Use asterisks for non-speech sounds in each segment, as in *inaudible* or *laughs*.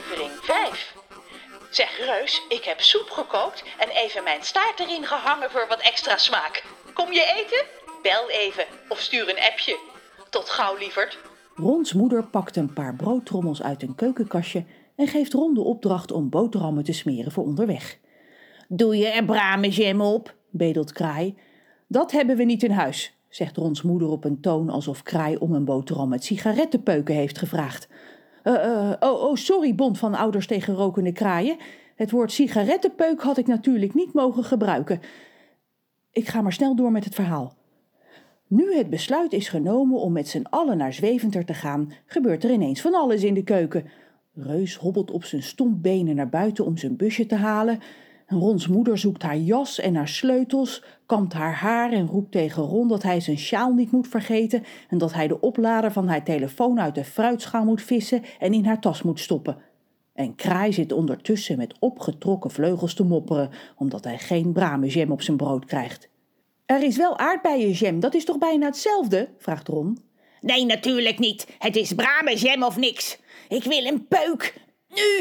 Aflevering 5. Zeg Reus, ik heb soep gekookt en even mijn staart erin gehangen voor wat extra smaak. Kom je eten? Bel even of stuur een appje. Tot gauw, lieverd. Rons moeder pakt een paar broodtrommels uit een keukenkastje en geeft Ron de opdracht om boterhammen te smeren voor onderweg. Doe je er bramenjam op? bedelt Kraai. Dat hebben we niet in huis, zegt Rons moeder op een toon alsof Kraai om een boterham met sigarettenpeuken heeft gevraagd. Uh, oh, oh, sorry, Bond van Ouders tegen Rokende Kraaien. Het woord sigarettenpeuk had ik natuurlijk niet mogen gebruiken. Ik ga maar snel door met het verhaal. Nu het besluit is genomen om met z'n allen naar Zweventer te gaan, gebeurt er ineens van alles in de keuken. Reus hobbelt op zijn stompbenen naar buiten om zijn busje te halen. Rons moeder zoekt haar jas en haar sleutels, kampt haar haar en roept tegen Ron dat hij zijn sjaal niet moet vergeten en dat hij de oplader van haar telefoon uit de fruitschaal moet vissen en in haar tas moet stoppen. En Kraai zit ondertussen met opgetrokken vleugels te mopperen, omdat hij geen bramejam op zijn brood krijgt. Er is wel aardbeienjam, dat is toch bijna hetzelfde? vraagt Ron. Nee, natuurlijk niet. Het is bramejam of niks. Ik wil een peuk. Nu!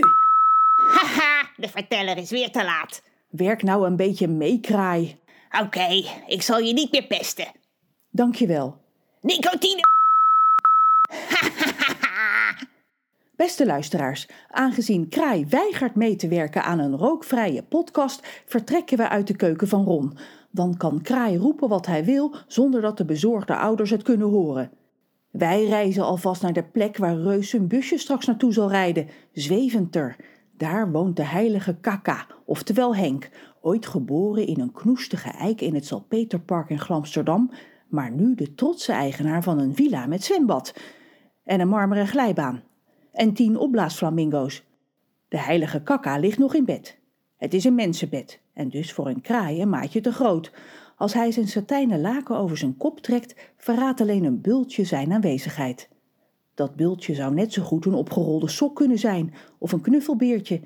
Haha, de verteller is weer te laat. Werk nou een beetje mee, Kraai. Oké, ik zal je niet meer pesten. Dank je wel. Nicotine! *laughs* Beste luisteraars, aangezien Kraai weigert mee te werken aan een rookvrije podcast, vertrekken we uit de keuken van Ron. Dan kan Kraai roepen wat hij wil zonder dat de bezorgde ouders het kunnen horen. Wij reizen alvast naar de plek waar Reus zijn busje straks naartoe zal rijden, Zweventer. Daar woont de heilige Kaka, oftewel Henk, ooit geboren in een knoestige eik in het Salpeterpark in Glamsterdam, maar nu de trotse eigenaar van een villa met zwembad en een marmeren glijbaan en tien opblaasflamingo's. De heilige Kaka ligt nog in bed. Het is een mensenbed en dus voor een kraai een maatje te groot. Als hij zijn satijnen laken over zijn kop trekt, verraadt alleen een bultje zijn aanwezigheid. Dat bultje zou net zo goed een opgerolde sok kunnen zijn of een knuffelbeertje.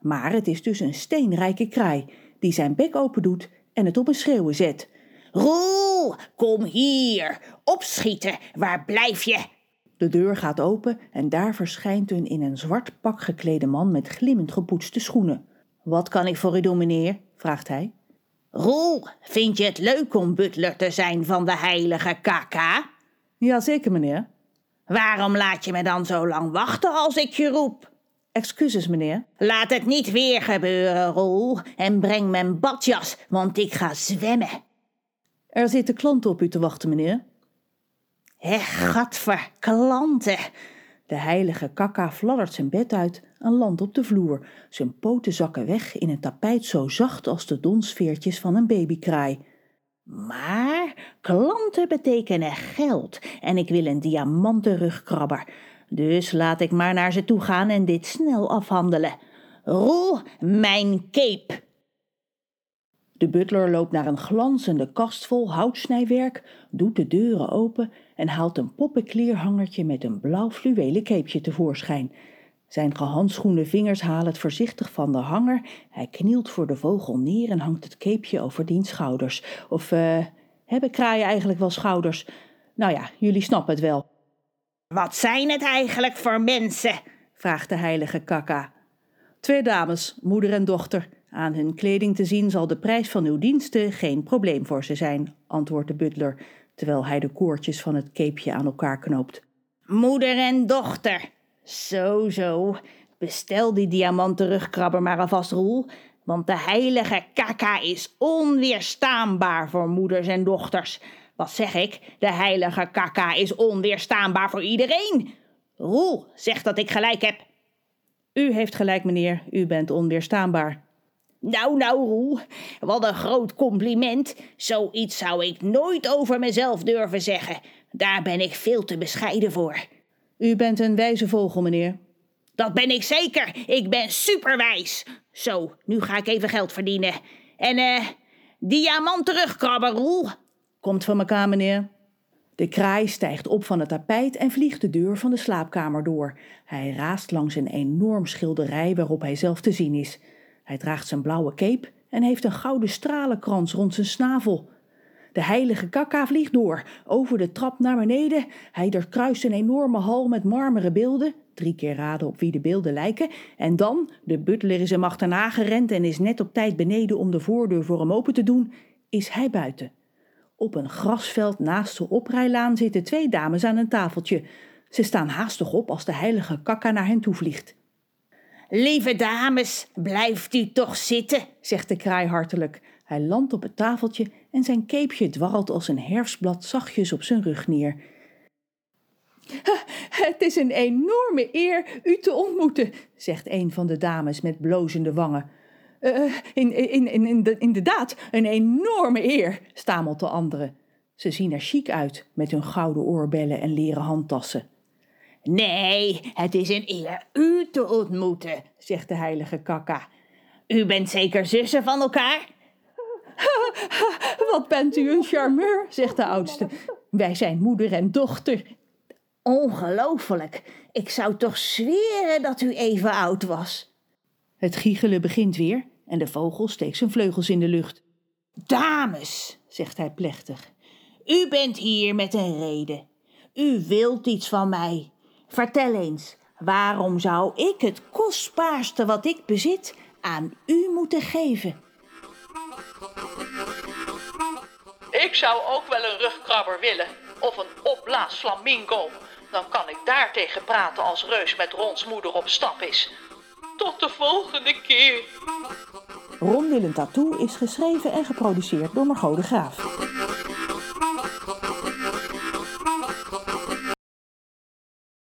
Maar het is dus een steenrijke kraai die zijn bek open doet en het op een schreeuwen zet. Roel, kom hier. Opschieten, waar blijf je? De deur gaat open en daar verschijnt een in een zwart pak geklede man met glimmend gepoetste schoenen. Wat kan ik voor u doen, meneer? vraagt hij. Roel, vind je het leuk om butler te zijn van de heilige Kaka? Jazeker, meneer. Waarom laat je me dan zo lang wachten als ik je roep? Excuses, meneer. Laat het niet weer gebeuren, Roel, en breng mijn badjas, want ik ga zwemmen. Er zitten klanten op u te wachten, meneer. Hé, gadver, klanten. De heilige kaka fladdert zijn bed uit en landt op de vloer. Zijn poten zakken weg in een tapijt zo zacht als de donsveertjes van een babykraai. Maar klanten betekenen geld en ik wil een diamanten rugkrabber. Dus laat ik maar naar ze toe gaan en dit snel afhandelen. Roel, mijn cape. De butler loopt naar een glanzende kast vol houtsnijwerk, doet de deuren open en haalt een poppenkleerhangertje met een blauw fluwelen capeje tevoorschijn. Zijn gehandschoende vingers halen het voorzichtig van de hanger. Hij knielt voor de vogel neer en hangt het capeje over diens schouders. Of uh, hebben kraaien eigenlijk wel schouders? Nou ja, jullie snappen het wel. Wat zijn het eigenlijk voor mensen? vraagt de heilige kaka. Twee dames, moeder en dochter. Aan hun kleding te zien zal de prijs van uw diensten geen probleem voor ze zijn, antwoordt de butler, terwijl hij de koordjes van het capeje aan elkaar knoopt. Moeder en dochter. Zo, zo. Bestel die diamanten rugkrabber maar alvast, Roel. Want de heilige kaka is onweerstaanbaar voor moeders en dochters. Wat zeg ik? De heilige kaka is onweerstaanbaar voor iedereen. Roel zegt dat ik gelijk heb. U heeft gelijk, meneer. U bent onweerstaanbaar. Nou, nou, Roel, wat een groot compliment. Zoiets zou ik nooit over mezelf durven zeggen. Daar ben ik veel te bescheiden voor. U bent een wijze vogel, meneer. Dat ben ik zeker. Ik ben superwijs. Zo, nu ga ik even geld verdienen. En eh, diamant terugkrabben, Roel. Komt van elkaar, meneer. De kraai stijgt op van het tapijt en vliegt de deur van de slaapkamer door. Hij raast langs een enorm schilderij waarop hij zelf te zien is. Hij draagt zijn blauwe cape en heeft een gouden stralenkrans rond zijn snavel. De heilige kaka vliegt door, over de trap naar beneden. Hij doorkruist een enorme hal met marmeren beelden. Drie keer raden op wie de beelden lijken. En dan, de butler is hem achterna gerend en is net op tijd beneden om de voordeur voor hem open te doen, is hij buiten. Op een grasveld naast de oprijlaan zitten twee dames aan een tafeltje. Ze staan haastig op als de heilige kaka naar hen toe vliegt. Lieve dames, blijft u toch zitten, zegt de kraai hartelijk. Hij landt op het tafeltje en zijn keepje dwarrelt als een herfstblad zachtjes op zijn rug neer. Het is een enorme eer u te ontmoeten, zegt een van de dames met blozende wangen. Uh, in, in, in, de, inderdaad, een enorme eer, stamelt de andere. Ze zien er chic uit met hun gouden oorbellen en leren handtassen. Nee, het is een eer u te ontmoeten, zegt de heilige kaka. U bent zeker zussen van elkaar? *laughs* Wat bent u een charmeur, zegt de oudste. Wij zijn moeder en dochter. Ongelooflijk. Ik zou toch zweren dat u even oud was. Het giechelen begint weer en de vogel steekt zijn vleugels in de lucht. Dames, zegt hij plechtig, u bent hier met een reden. U wilt iets van mij. Vertel eens, waarom zou ik het kostbaarste wat ik bezit aan u moeten geven? Ik zou ook wel een rugkrabber willen, of een opblaas flamingo. Dan kan ik daar tegen praten als Reus met Rons moeder op stap is. Tot de volgende keer. Ron Willem Tattoo is geschreven en geproduceerd door Margot de Graaf.